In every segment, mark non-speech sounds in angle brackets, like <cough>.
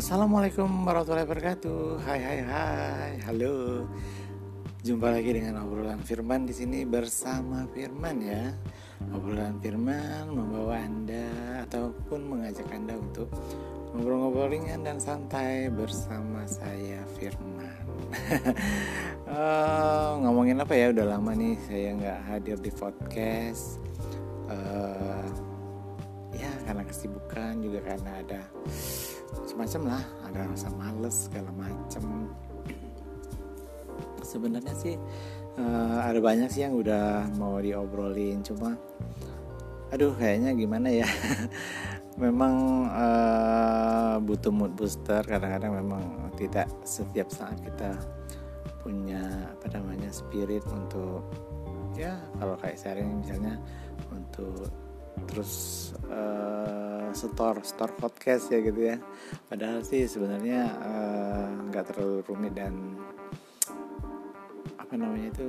Assalamualaikum warahmatullahi wabarakatuh. Hai hai hai. Halo. Jumpa lagi dengan obrolan Firman di sini bersama Firman ya. Obrolan Firman membawa Anda ataupun mengajak Anda untuk ngobrol-ngobrol ringan dan santai bersama saya Firman. uh, <laughs> ngomongin apa ya? Udah lama nih saya nggak hadir di podcast. Uh, ya karena kesibukan juga karena ada semacam lah ada rasa males segala macam sebenarnya sih uh, ada banyak sih yang udah mau diobrolin cuma aduh kayaknya gimana ya? <laughs> Memang uh, butuh mood booster kadang-kadang memang tidak setiap saat kita punya apa namanya spirit untuk ya kalau kayak sehari misalnya untuk terus uh, store store podcast ya gitu ya. Padahal sih sebenarnya nggak uh, terlalu rumit dan apa namanya itu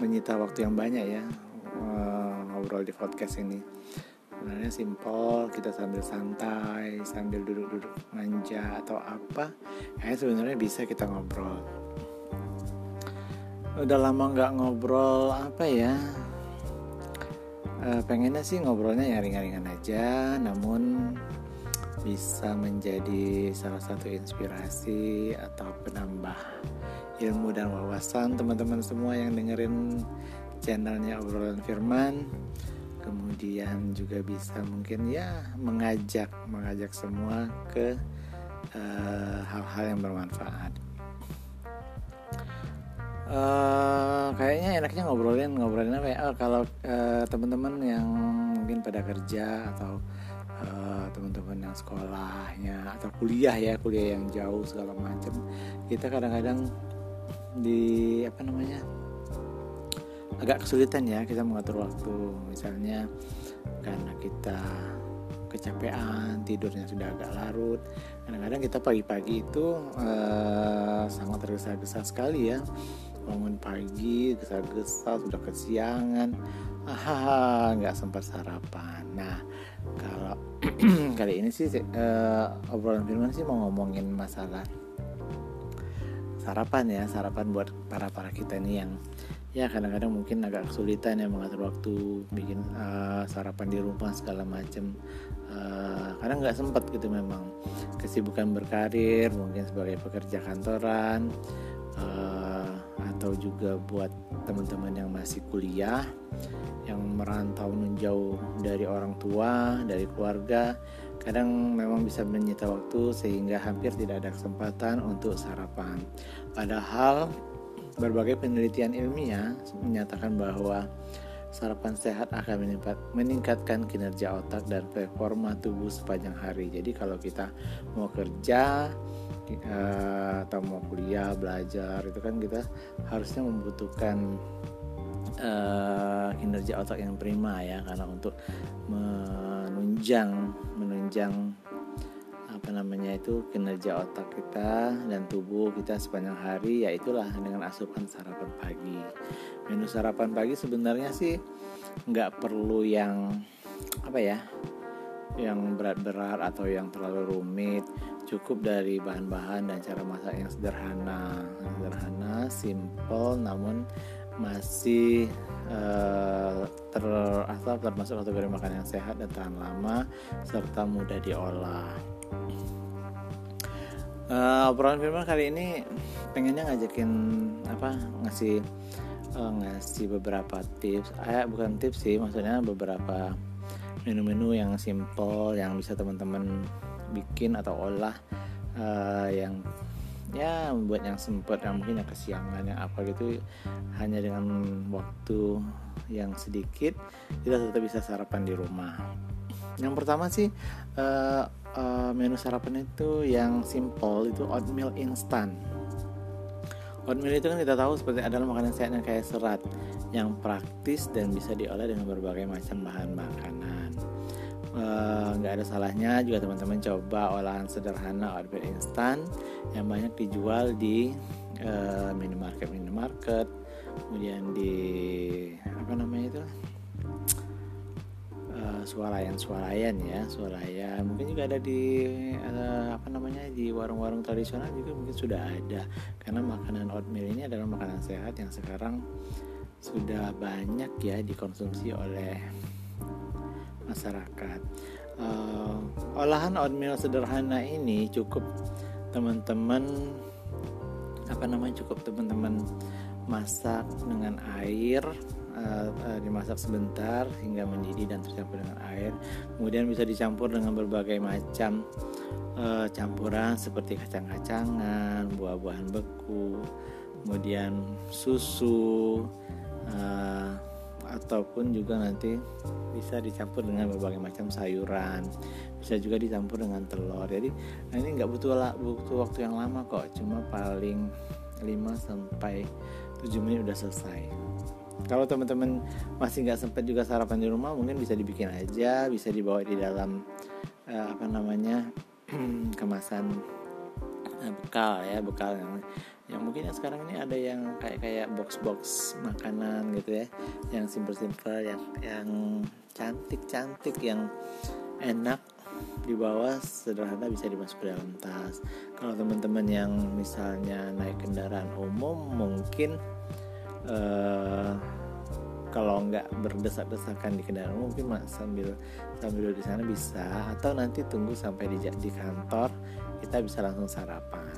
menyita waktu yang banyak ya uh, ngobrol di podcast ini. Sebenarnya simpel kita sambil santai sambil duduk-duduk manja atau apa ya sebenarnya bisa kita ngobrol. Udah lama nggak ngobrol apa ya uh, pengennya sih ngobrolnya ya ringan-ringan aja namun bisa menjadi salah satu inspirasi atau penambah ilmu dan wawasan teman-teman semua yang dengerin channelnya obrolan firman. Kemudian juga bisa mungkin ya mengajak mengajak semua ke hal-hal uh, yang bermanfaat Uh, kayaknya enaknya ngobrolin ngobrolin apa ya? Oh, kalau uh, teman-teman yang mungkin pada kerja atau uh, teman-teman yang sekolahnya atau kuliah ya kuliah yang jauh segala macam kita kadang-kadang di apa namanya agak kesulitan ya kita mengatur waktu. Misalnya karena kita kecapean tidurnya sudah agak larut. Kadang-kadang kita pagi-pagi itu uh, sangat tergesa-gesa sekali ya bangun pagi gesa-gesa sudah kesiangan. Ah nggak sempat sarapan. Nah kalau <clears throat> kali ini sih uh, obrolan firman sih mau ngomongin masalah sarapan ya sarapan buat para para kita nih yang ya kadang-kadang mungkin agak kesulitan ya mengatur waktu bikin uh, sarapan di rumah segala macam uh, kadang nggak sempat gitu memang. Kesibukan berkarir mungkin sebagai pekerja kantoran uh, atau juga buat teman-teman yang masih kuliah yang merantau menjauh dari orang tua dari keluarga kadang memang bisa menyita waktu sehingga hampir tidak ada kesempatan untuk sarapan. Padahal berbagai penelitian ilmiah menyatakan bahwa sarapan sehat akan meningkatkan kinerja otak dan performa tubuh sepanjang hari. Jadi kalau kita mau kerja uh, atau mau kuliah belajar itu kan kita harusnya membutuhkan uh, kinerja otak yang prima ya karena untuk menunjang menunjang apa namanya itu kinerja otak kita dan tubuh kita sepanjang hari yaitulah dengan asupan sarapan pagi. Menu sarapan pagi sebenarnya sih nggak perlu yang apa ya yang berat-berat atau yang terlalu rumit cukup dari bahan-bahan dan cara masak yang sederhana. Sederhana simple namun masih uh, ter atau termasuk kategori makanan yang sehat dan tahan lama serta mudah diolah. Uh, obrolan firman kali ini pengennya ngajakin apa ngasih uh, ngasih beberapa tips. Eh bukan tips sih maksudnya beberapa menu-menu yang simple yang bisa teman-teman bikin atau olah uh, yang ya buat yang sempat yang mungkin yang kesiangan yang apa gitu hanya dengan waktu yang sedikit kita tetap bisa sarapan di rumah. Yang pertama sih uh, uh, menu sarapan itu yang simple itu oatmeal instan. Oatmeal itu kan kita tahu seperti adalah makanan sehat yang kaya serat yang praktis dan bisa diolah dengan berbagai macam bahan makanan nggak uh, ada salahnya juga teman-teman coba olahan sederhana oatmeal instan yang banyak dijual di uh, minimarket minimarket. Kemudian di apa namanya itu? Uh, swalayan-swalayan ya swalayan mungkin juga ada di uh, apa namanya di warung-warung tradisional juga mungkin sudah ada. Karena makanan oatmeal ini adalah makanan sehat yang sekarang sudah banyak ya dikonsumsi oleh masyarakat uh, olahan oatmeal sederhana ini cukup teman-teman apa namanya cukup teman-teman masak dengan air uh, uh, dimasak sebentar hingga mendidih dan tercampur dengan air. Kemudian bisa dicampur dengan berbagai macam uh, campuran seperti kacang-kacangan, buah-buahan beku, kemudian susu uh, ataupun juga nanti bisa dicampur dengan berbagai macam sayuran bisa juga dicampur dengan telur. Jadi nah ini nggak butuh butuh waktu yang lama kok cuma paling 5 sampai 7 menit udah selesai. Kalau teman-teman masih nggak sempat juga sarapan di rumah mungkin bisa dibikin aja bisa dibawa di dalam uh, apa namanya <clears throat> kemasan uh, bekal ya bekal yang yang mungkin ya sekarang ini ada yang kayak kayak box box makanan gitu ya yang simple simple yang yang cantik cantik yang enak dibawa sederhana bisa dimasuk ke dalam tas. Kalau teman-teman yang misalnya naik kendaraan umum mungkin uh, kalau nggak berdesak-desakan di kendaraan mungkin sambil sambil di sana bisa. Atau nanti tunggu sampai di di kantor kita bisa langsung sarapan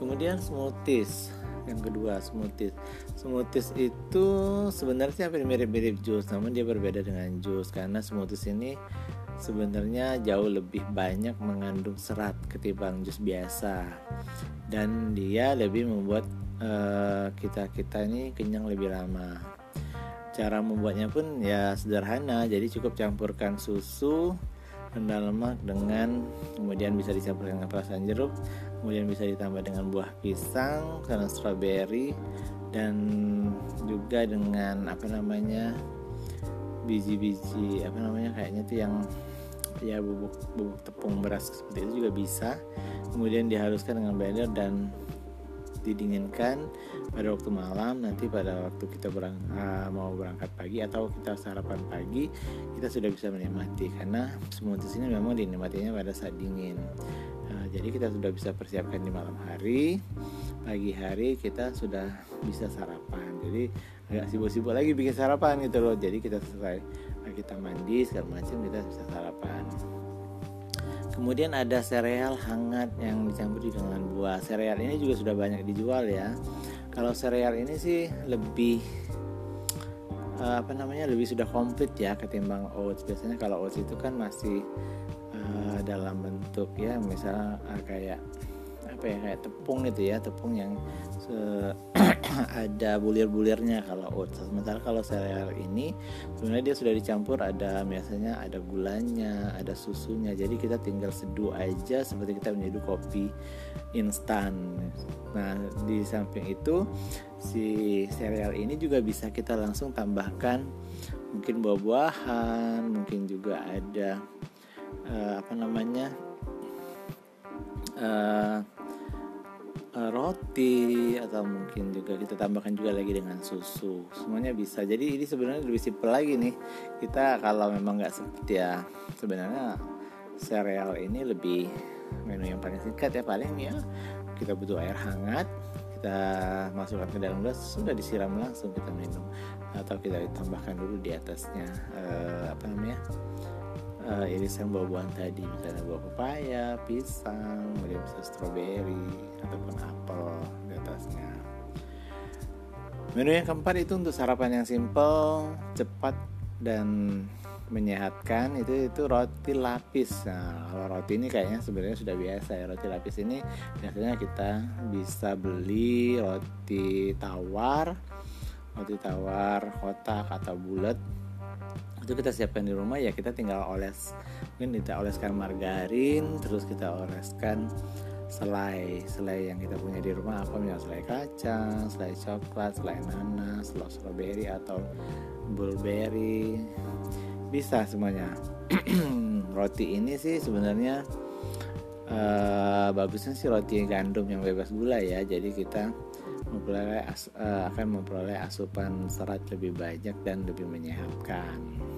kemudian smoothies yang kedua smoothies. Smoothies itu sebenarnya hampir mirip-mirip jus namun dia berbeda dengan jus karena smoothies ini sebenarnya jauh lebih banyak mengandung serat ketimbang jus biasa. Dan dia lebih membuat uh, kita kita ini kenyang lebih lama. Cara membuatnya pun ya sederhana jadi cukup campurkan susu rendah lemak dengan kemudian bisa dicampur dengan perasan jeruk kemudian bisa ditambah dengan buah pisang karena strawberry dan juga dengan apa namanya biji-biji apa namanya kayaknya tuh yang ya bubuk bubuk tepung beras seperti itu juga bisa. Kemudian dihaluskan dengan blender dan didinginkan pada waktu malam nanti pada waktu kita berang, uh, mau berangkat pagi atau kita sarapan pagi kita sudah bisa menikmati. Karena smoothies ini memang dinikmatinya pada saat dingin jadi kita sudah bisa persiapkan di malam hari. Pagi hari kita sudah bisa sarapan. Jadi agak sibuk-sibuk lagi bikin sarapan gitu loh. Jadi kita selesai. Kita mandi segala macam kita bisa sarapan. Kemudian ada sereal hangat yang dicampur dengan buah. Sereal ini juga sudah banyak dijual ya. Kalau sereal ini sih lebih uh, apa namanya lebih sudah komplit ya ketimbang oats. Biasanya kalau oats itu kan masih dalam bentuk ya misalnya uh, kayak apa ya kayak tepung gitu ya tepung yang <clears throat> ada bulir-bulirnya kalau oats. Sementara kalau sereal ini sebenarnya dia sudah dicampur ada biasanya ada gulanya ada susunya. Jadi kita tinggal seduh aja seperti kita menyeduh kopi instan. Nah di samping itu si sereal ini juga bisa kita langsung tambahkan mungkin buah-buahan mungkin juga ada uh, apa namanya? Uh, roti atau mungkin juga kita tambahkan juga lagi dengan susu. Semuanya bisa. Jadi ini sebenarnya lebih simpel lagi nih. Kita kalau memang nggak sempet ya sebenarnya sereal ini lebih menu yang paling singkat ya. Paling ya kita butuh air hangat kita masukkan ke dalam gelas sudah disiram langsung kita minum. Atau kita tambahkan dulu di atasnya. Uh, apa namanya uh, irisan buah-buahan tadi. Misalnya buah pepaya, pisang, kemudian bisa stroberi ataupun apel di atasnya. Menu yang keempat itu untuk sarapan yang simple, cepat dan menyehatkan. Itu itu roti lapis. Nah, kalau roti ini kayaknya sebenarnya sudah biasa ya. Roti lapis ini biasanya kita bisa beli roti tawar, roti tawar kotak atau bulat itu kita siapkan di rumah ya kita tinggal oles. Mungkin kita oleskan margarin terus kita oleskan selai selai yang kita punya di rumah. Apa misalnya selai kacang selai coklat selai nanas selai strawberry atau blueberry. Bisa semuanya. <clears throat> Roti ini sih sebenarnya uh, bagusnya sih roti gandum yang bebas gula ya. Jadi kita memperoleh as, uh, akan memperoleh asupan serat lebih banyak dan lebih menyehatkan.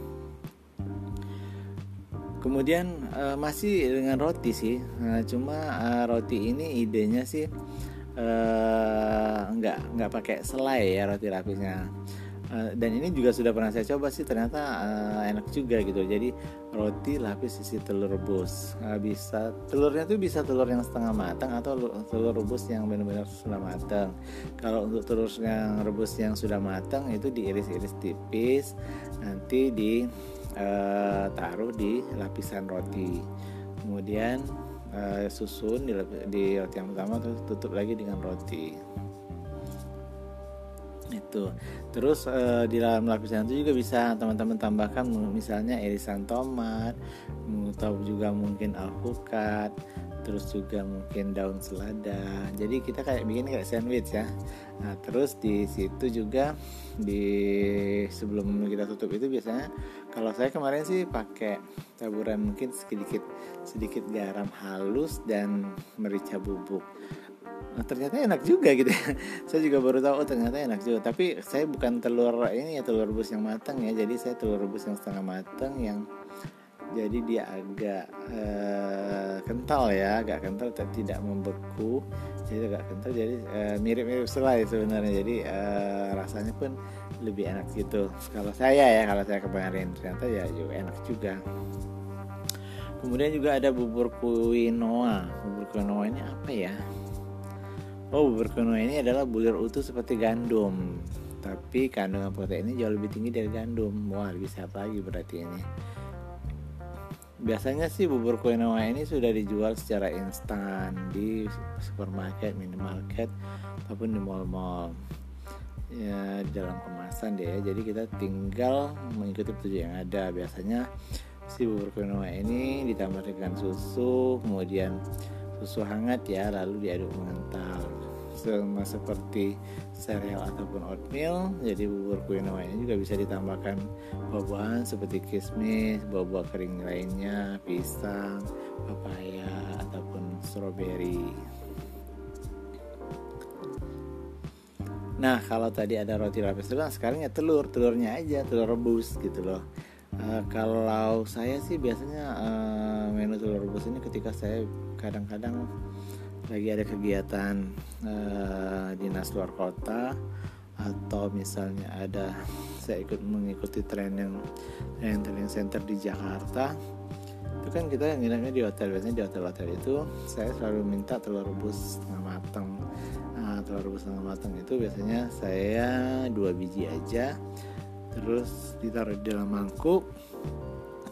Kemudian uh, masih dengan roti sih. Uh, cuma uh, roti ini idenya sih uh, nggak nggak pakai selai ya roti lapisnya uh, dan ini juga sudah pernah saya coba sih ternyata uh, enak juga gitu. Jadi roti lapis isi telur rebus. Uh, bisa telurnya tuh bisa telur yang setengah matang atau telur rebus yang benar-benar sudah matang. Kalau untuk telur yang rebus yang sudah matang itu diiris-iris tipis nanti di uh, taruh di lapisan roti. Kemudian uh, susun di, di roti yang pertama terus tutup lagi dengan roti. Itu. Terus uh, di dalam lapisan itu juga bisa teman-teman tambahkan misalnya irisan tomat atau juga mungkin alpukat terus juga mungkin daun selada. Jadi kita kayak bikin kayak sandwich ya. Nah terus di situ juga di sebelum kita tutup itu biasanya kalau saya kemarin sih pakai taburan mungkin sedikit sedikit garam halus dan merica bubuk. Nah, ternyata enak juga gitu ya. <laughs> saya juga baru tahu oh ternyata enak juga. Tapi saya bukan telur ini ya telur rebus yang matang ya. Jadi saya telur rebus yang setengah matang yang jadi dia agak uh, kental ya agak kental tidak membeku. Jadi agak kental jadi uh, mirip-mirip selai sebenarnya. Jadi uh, rasanya pun lebih enak gitu. Kalau saya ya kalau saya kemarin ternyata ya juga enak juga. Kemudian juga ada bubur quinoa bubur quinoa ini apa ya? Oh bubur quinoa ini adalah bulir utuh seperti gandum. Tapi kandungan proteinnya jauh lebih tinggi dari gandum. Wah lebih sehat lagi berarti ini biasanya sih bubur quinoa ini sudah dijual secara instan di supermarket, minimarket ataupun di mall-mall ya dalam kemasan deh ya. Jadi kita tinggal mengikuti petunjuk yang ada. Biasanya si bubur quinoa ini ditambah dengan susu, kemudian susu hangat ya, lalu diaduk mengental sama seperti sereal ataupun oatmeal. Jadi bubur quinoa ini juga bisa ditambahkan buah-buahan seperti kismis buah-buah kering lainnya pisang papaya ataupun strawberry. Nah kalau tadi ada roti lapis telur, sekarang ya telur, telurnya aja, telur rebus gitu loh. Uh, kalau saya sih biasanya uh, menu telur rebus ini ketika saya kadang-kadang lagi ada kegiatan uh, dinas luar kota atau misalnya ada saya ikut mengikuti tren yang training center di Jakarta. Itu kan kita nginepnya di hotel biasanya di hotel-hotel itu saya selalu minta telur rebus setengah matang. Nah, telur rebus setengah matang itu biasanya saya dua biji aja terus ditaruh di dalam mangkuk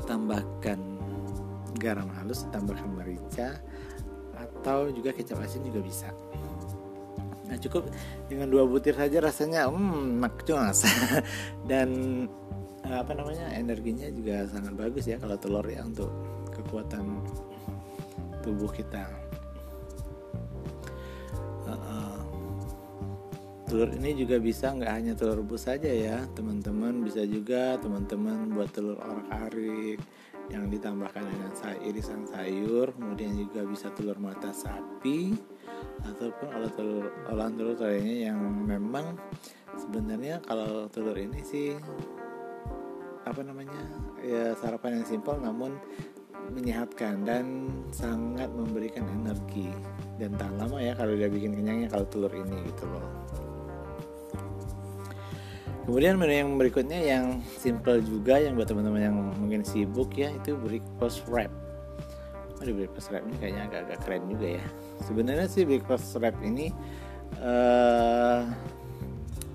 tambahkan garam halus tambahkan merica atau juga kecap asin juga bisa. Nah cukup dengan dua butir saja rasanya. Hmm makcus <laughs> dan eh, apa namanya energinya juga sangat bagus ya kalau telur ya untuk kekuatan tubuh kita. Telur ini juga bisa nggak hanya telur rebus saja ya. Teman-teman bisa juga teman-teman buat telur orak arik yang ditambahkan dengan irisan sayur kemudian juga bisa telur mata sapi ataupun kalau telur olahan telur lainnya yang memang sebenarnya kalau telur ini sih apa namanya ya sarapan yang simpel namun menyehatkan dan sangat memberikan energi dan tahan lama ya kalau udah bikin kenyangnya kalau telur ini gitu loh kemudian menu yang berikutnya yang simple juga yang buat teman-teman yang mungkin sibuk ya itu breakfast wrap. Aduh breakfast wrap ini kayaknya agak-agak keren juga ya. Sebenarnya sih breakfast wrap ini uh,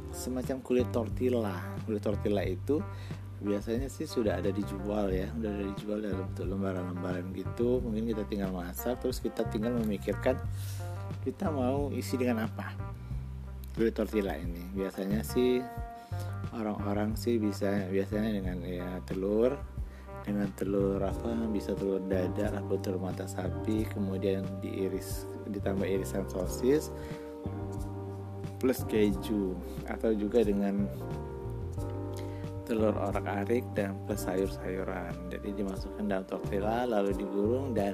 semacam kulit tortilla. Kulit tortilla itu biasanya sih sudah ada dijual ya udah ada dijual dalam bentuk lembaran-lembaran gitu. Mungkin kita tinggal masak terus kita tinggal memikirkan kita mau isi dengan apa kulit tortilla ini. Biasanya sih orang-orang sih bisa biasanya dengan ya telur. Dengan telur apa bisa telur dadar atau telur mata sapi. Kemudian diiris ditambah irisan sosis. Plus keju. Atau juga dengan telur orak arik dan plus sayur-sayuran. Jadi dimasukkan dalam tortilla lalu digulung dan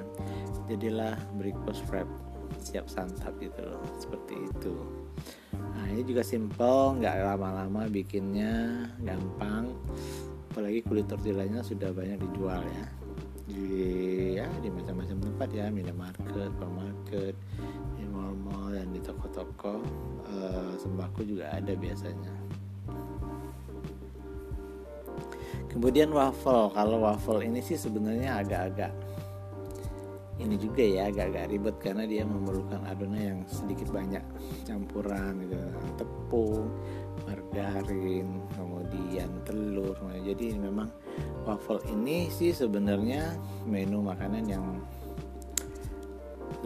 jadilah breakfast wrap siap santap gitu loh. Seperti itu nah ini juga simple nggak lama-lama bikinnya gampang. Apalagi kulit tortillanya sudah banyak dijual ya. Di ya di macam-macam tempat ya. Minimarket, supermarket, di mall-mall dan di toko-toko. Uh, sembako juga ada biasanya. Kemudian waffle, kalau waffle ini sih sebenarnya agak-agak ini juga ya agak-agak ribet karena dia memerlukan adonan yang sedikit banyak. Campuran gitu tepung margarin kemudian telur. Jadi memang waffle ini sih sebenarnya menu makanan yang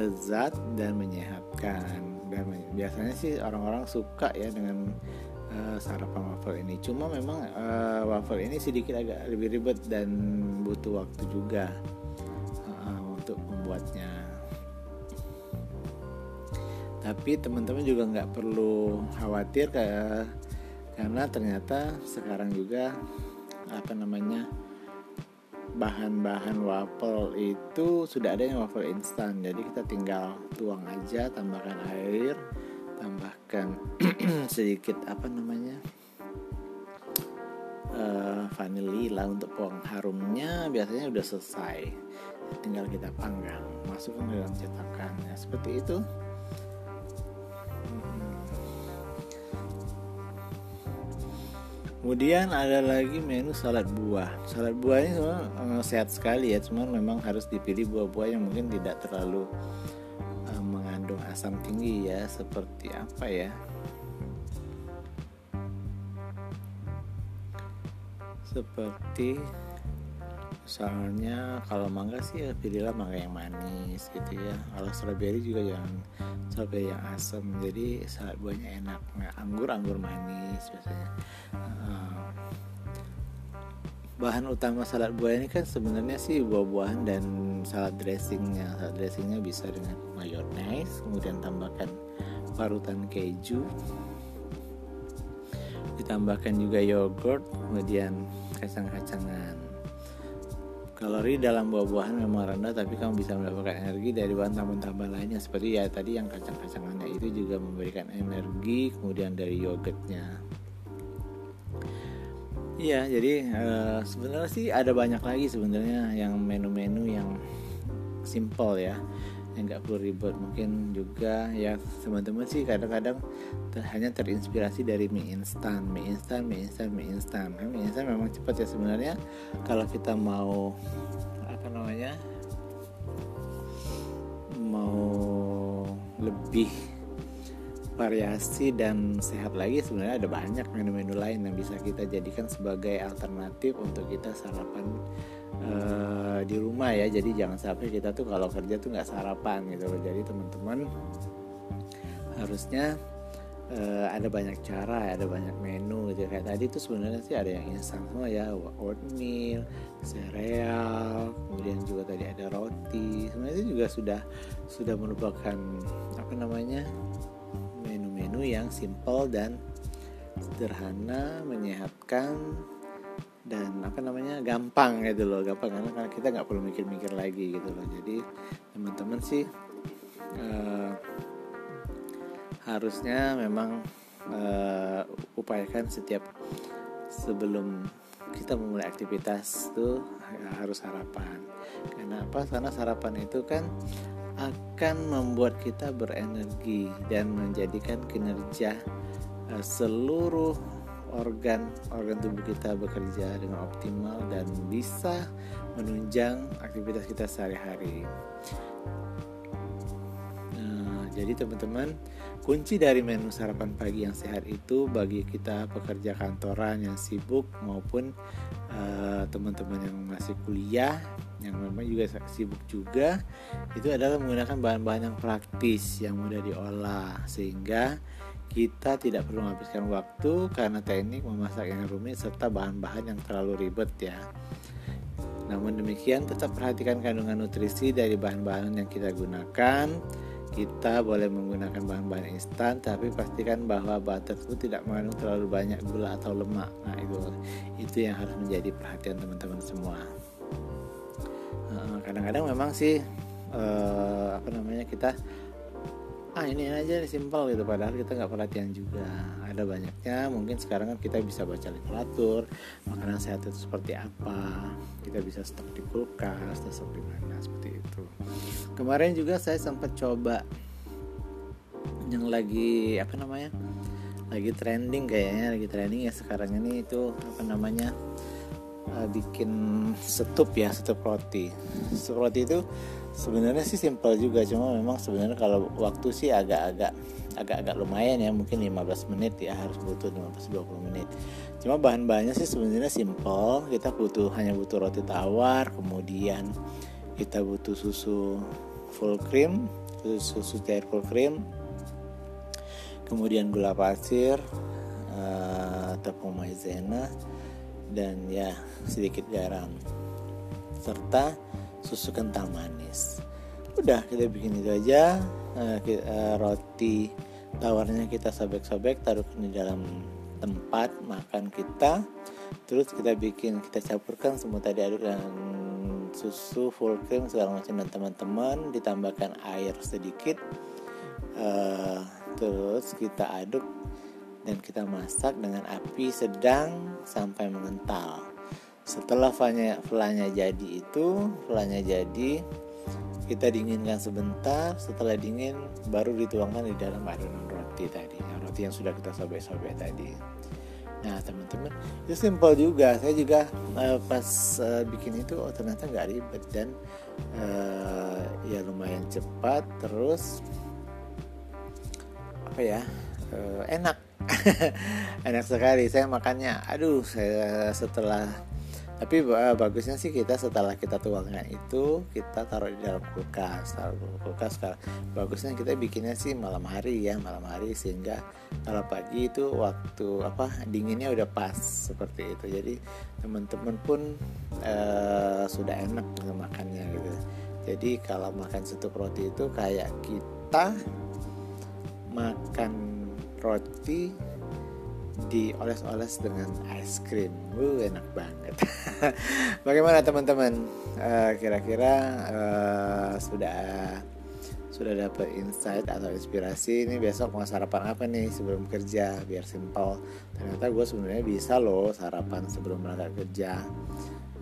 lezat dan menyehatkan. Dan biasanya sih orang-orang suka ya dengan uh, sarapan waffle ini. Cuma memang uh, waffle ini sedikit agak lebih ribet dan butuh waktu juga membuatnya tapi teman-teman juga nggak perlu khawatir kayak karena ternyata sekarang juga apa namanya bahan-bahan waffle itu sudah ada yang waffle instan. Jadi kita tinggal tuang aja tambahkan air tambahkan <clears throat> sedikit apa namanya uh, vanilila untuk pengharumnya biasanya udah selesai tinggal kita panggang masukkan ke dalam cetakan ya seperti itu Kemudian ada lagi menu salad buah. Salad buah ini semua uh, sehat sekali ya, cuman memang harus dipilih buah-buah yang mungkin tidak terlalu uh, mengandung asam tinggi ya, seperti apa ya? Seperti soalnya kalau mangga sih ya pilihlah mangga yang manis gitu ya. Kalau strawberry juga yang strawberry yang asam jadi salad buahnya enak. Nah, anggur anggur manis biasanya. Bahan utama salad buah ini kan sebenarnya sih buah-buahan dan salad dressingnya. Salad dressingnya bisa dengan mayonnaise kemudian tambahkan parutan keju ditambahkan juga yogurt kemudian kacang-kacangan Kalori dalam buah-buahan memang rendah tapi kamu bisa mendapatkan energi dari bahan tambahan-tambahan lainnya seperti ya tadi yang kacang-kacangannya itu juga memberikan energi kemudian dari yogurtnya. Iya, jadi uh, sebenarnya sih ada banyak lagi sebenarnya yang menu-menu yang simple ya nggak perlu ribet. Mungkin juga ya teman-teman sih kadang-kadang hanya terinspirasi dari mie instan. Mie instan mie instan mie instan. Nah, mie instan memang cepat ya sebenarnya. Kalau kita mau apa namanya mau lebih variasi dan sehat lagi sebenarnya ada banyak menu-menu lain yang bisa kita jadikan sebagai alternatif untuk kita sarapan uh, di rumah ya. Jadi jangan sampai kita tuh kalau kerja tuh nggak sarapan gitu loh. Jadi teman-teman harusnya uh, ada banyak cara ada banyak menu gitu. Kayak tadi tuh sebenarnya sih ada yang instan semua ya. Oatmeal sereal kemudian juga tadi ada roti. Sebenarnya itu juga sudah sudah merupakan apa namanya menu-menu yang simple dan sederhana menyehatkan dan apa namanya gampang gitu loh gampang. Karena kita nggak perlu mikir-mikir lagi gitu loh. Jadi teman-teman sih uh, harusnya memang uh, upayakan setiap sebelum kita memulai aktivitas tuh harus sarapan. Karena apa? Karena sarapan itu kan akan membuat kita berenergi dan menjadikan kinerja uh, seluruh organ organ tubuh kita bekerja dengan optimal dan bisa menunjang aktivitas kita sehari-hari. Nah, jadi teman-teman, kunci dari menu sarapan pagi yang sehat itu bagi kita pekerja kantoran yang sibuk maupun uh, teman-teman yang masih kuliah yang memang juga sibuk juga itu adalah menggunakan bahan-bahan yang praktis yang mudah diolah sehingga kita tidak perlu menghabiskan waktu karena teknik memasak yang rumit serta bahan-bahan yang terlalu ribet ya. Namun demikian tetap perhatikan kandungan nutrisi dari bahan-bahan yang kita gunakan. Kita boleh menggunakan bahan-bahan instan tapi pastikan bahwa bahan tersebut tidak mengandung terlalu banyak gula atau lemak. Nah, itu itu yang harus menjadi perhatian teman-teman semua. Kadang-kadang memang sih eh, apa namanya kita ah ini aja simpel gitu. Padahal kita nggak perhatian juga. Ada banyaknya mungkin sekarang kan kita bisa baca literatur makanan sehat itu seperti apa. Kita bisa stok di kulkas stok di mana seperti itu. Kemarin juga saya sempat coba yang lagi apa namanya lagi trending kayaknya lagi trending ya sekarang ini itu apa namanya uh, bikin setup ya setup roti. Setup roti itu sebenarnya sih simpel juga cuma memang sebenarnya kalau waktu sih agak-agak agak-agak lumayan ya mungkin 15 menit ya harus butuh 15-20 menit. Cuma bahan-bahannya sih sebenarnya simpel kita butuh hanya butuh roti tawar kemudian kita butuh susu full cream susu, susu cair full cream kemudian gula pasir uh, tepung maizena dan ya sedikit garam. Serta susu kental manis. Udah kita bikin itu aja. Kita, uh, roti tawarnya kita sobek-sobek taruh di dalam tempat makan kita. Terus kita bikin kita campurkan semua tadi aduk dan susu full cream segala macam. Dan teman-teman ditambahkan air sedikit. Uh, terus kita aduk dan kita masak dengan api sedang sampai mengental setelah flanya, flanya jadi itu flanya jadi kita dinginkan sebentar setelah dingin baru dituangkan di dalam adonan roti tadi. Roti yang sudah kita sobek-sobek tadi. Nah teman-teman itu simpel juga. Saya juga uh, pas uh, bikin itu oh ternyata nggak ribet dan uh, ya lumayan cepat terus apa ya uh, enak. <laughs> Enak sekali. Saya makannya aduh saya setelah tapi bagusnya sih kita setelah kita tuangkan itu kita taruh di dalam kulkas taruh di kulkas bagusnya kita bikinnya sih malam hari ya malam hari sehingga kalau pagi itu waktu apa dinginnya udah pas seperti itu. Jadi teman-teman pun uh, sudah enak makannya gitu. Jadi kalau makan satu roti itu kayak kita makan roti dioles-oles dengan es krim. Uh, enak banget. <laughs> Bagaimana teman-teman? Uh, kira-kira uh, sudah sudah dapat insight atau inspirasi ini besok mau sarapan apa nih sebelum kerja biar simpel ternyata gue sebenarnya bisa loh sarapan sebelum berangkat kerja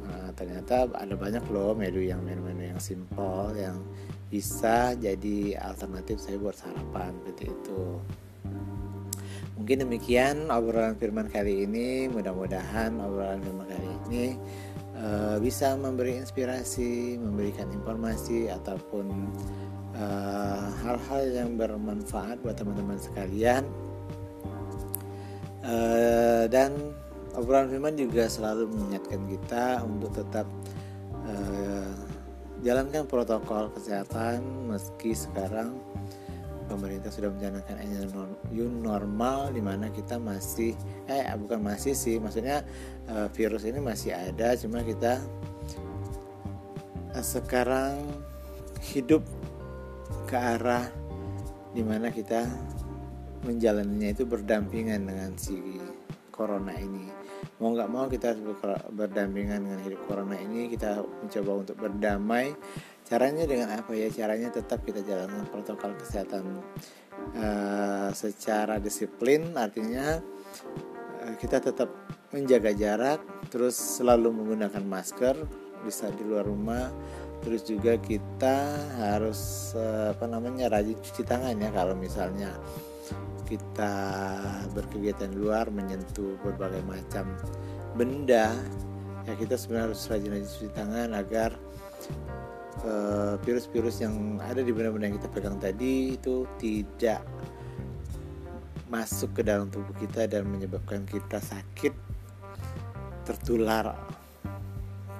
uh, ternyata ada banyak loh menu yang menu-menu yang simpel yang bisa jadi alternatif saya buat sarapan seperti itu Mungkin demikian obrolan firman kali ini. Mudah-mudahan obrolan firman kali ini uh, bisa memberi inspirasi, memberikan informasi ataupun eh, hal-hal uh, yang bermanfaat buat teman-teman sekalian. Uh, dan obrolan firman juga selalu mengingatkan kita untuk tetap uh, jalankan protokol kesehatan meski sekarang pemerintah sudah mencanangkan new normal di mana kita masih eh bukan masih sih maksudnya uh, virus ini masih ada cuma kita uh, sekarang hidup ke arah di mana kita menjalaninya itu berdampingan dengan si corona ini mau nggak mau kita berdampingan dengan hidup corona ini. Kita mencoba untuk berdamai. Caranya dengan apa ya? Caranya tetap kita jalankan protokol kesehatan uh, secara disiplin. Artinya uh, kita tetap menjaga jarak terus selalu menggunakan masker bisa di luar rumah. Terus juga kita harus uh, apa namanya rajin cuci tangan ya kalau misalnya kita berkegiatan di luar menyentuh berbagai macam benda ya kita sebenarnya harus rajin-rajin cuci tangan agar Eh, virus-virus uh, yang ada di benda-benda yang kita pegang tadi itu tidak masuk ke dalam tubuh kita dan menyebabkan kita sakit tertular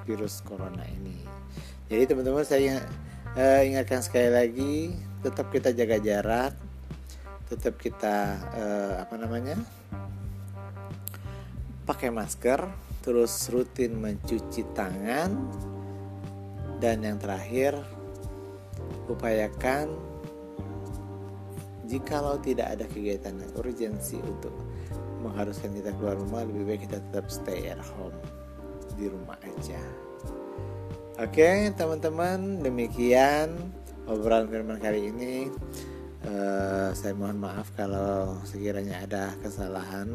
virus corona ini. Jadi teman-teman saya uh, ingatkan sekali lagi tetap kita jaga jarak, tetap kita uh, apa namanya pakai masker, terus rutin mencuci tangan dan yang terakhir, upayakan jikalau tidak ada kegiatan yang urgensi untuk mengharuskan kita keluar rumah, lebih baik kita tetap stay at home di rumah aja. Oke, teman-teman, demikian obrolan firman kali ini. Uh, saya mohon maaf kalau sekiranya ada kesalahan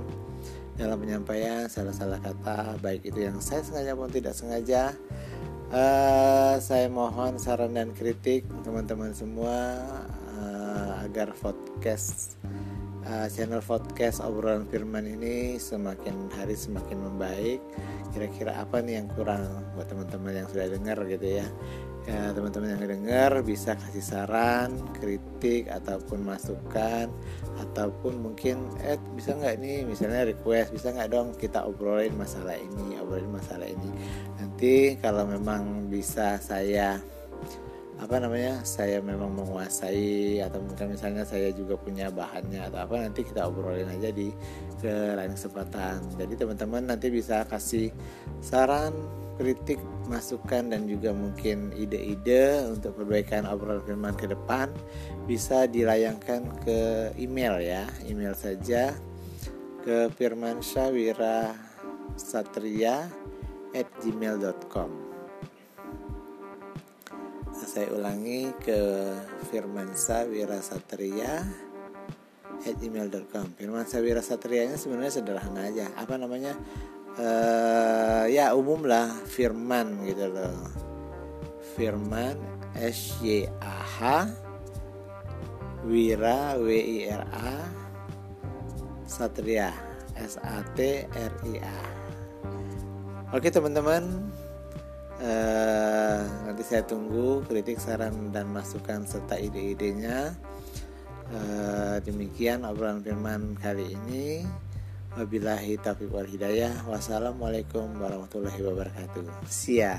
dalam penyampaian salah-salah kata baik itu yang saya sengaja maupun tidak sengaja. Uh, saya mohon saran dan kritik teman-teman semua uh, agar podcast uh, channel podcast obrolan firman ini semakin hari semakin membaik. Kira-kira apa nih yang kurang buat teman-teman yang sudah dengar gitu ya? Ya teman-teman yang dengar bisa kasih saran kritik ataupun masukan ataupun mungkin eh bisa nggak nih? Misalnya request bisa nggak dong kita obrolin masalah ini obrolin masalah ini? Nanti kalau memang bisa saya apa namanya saya memang menguasai atau mungkin misalnya saya juga punya bahannya atau apa nanti kita obrolin aja di ke lain kesempatan jadi teman-teman nanti bisa kasih saran kritik, masukan dan juga mungkin ide-ide untuk perbaikan obrolan firman ke depan bisa dilayangkan ke email ya. Email saja ke firmansyawira satria at saya ulangi ke firmansa wirasatria at gmail.com firmansa wirasatria nya sebenarnya sederhana aja. Apa namanya? Uh, ya umum lah firman gitu loh. Firman S Y A H Wira W I R A Satria S A T R I A. Oke teman-teman uh, nanti saya tunggu kritik saran dan masukan serta ide-idenya uh, demikian obrolan firman kali ini Wabillahi taufiq wal hidayah. Wassalamualaikum warahmatullahi wabarakatuh. Sia.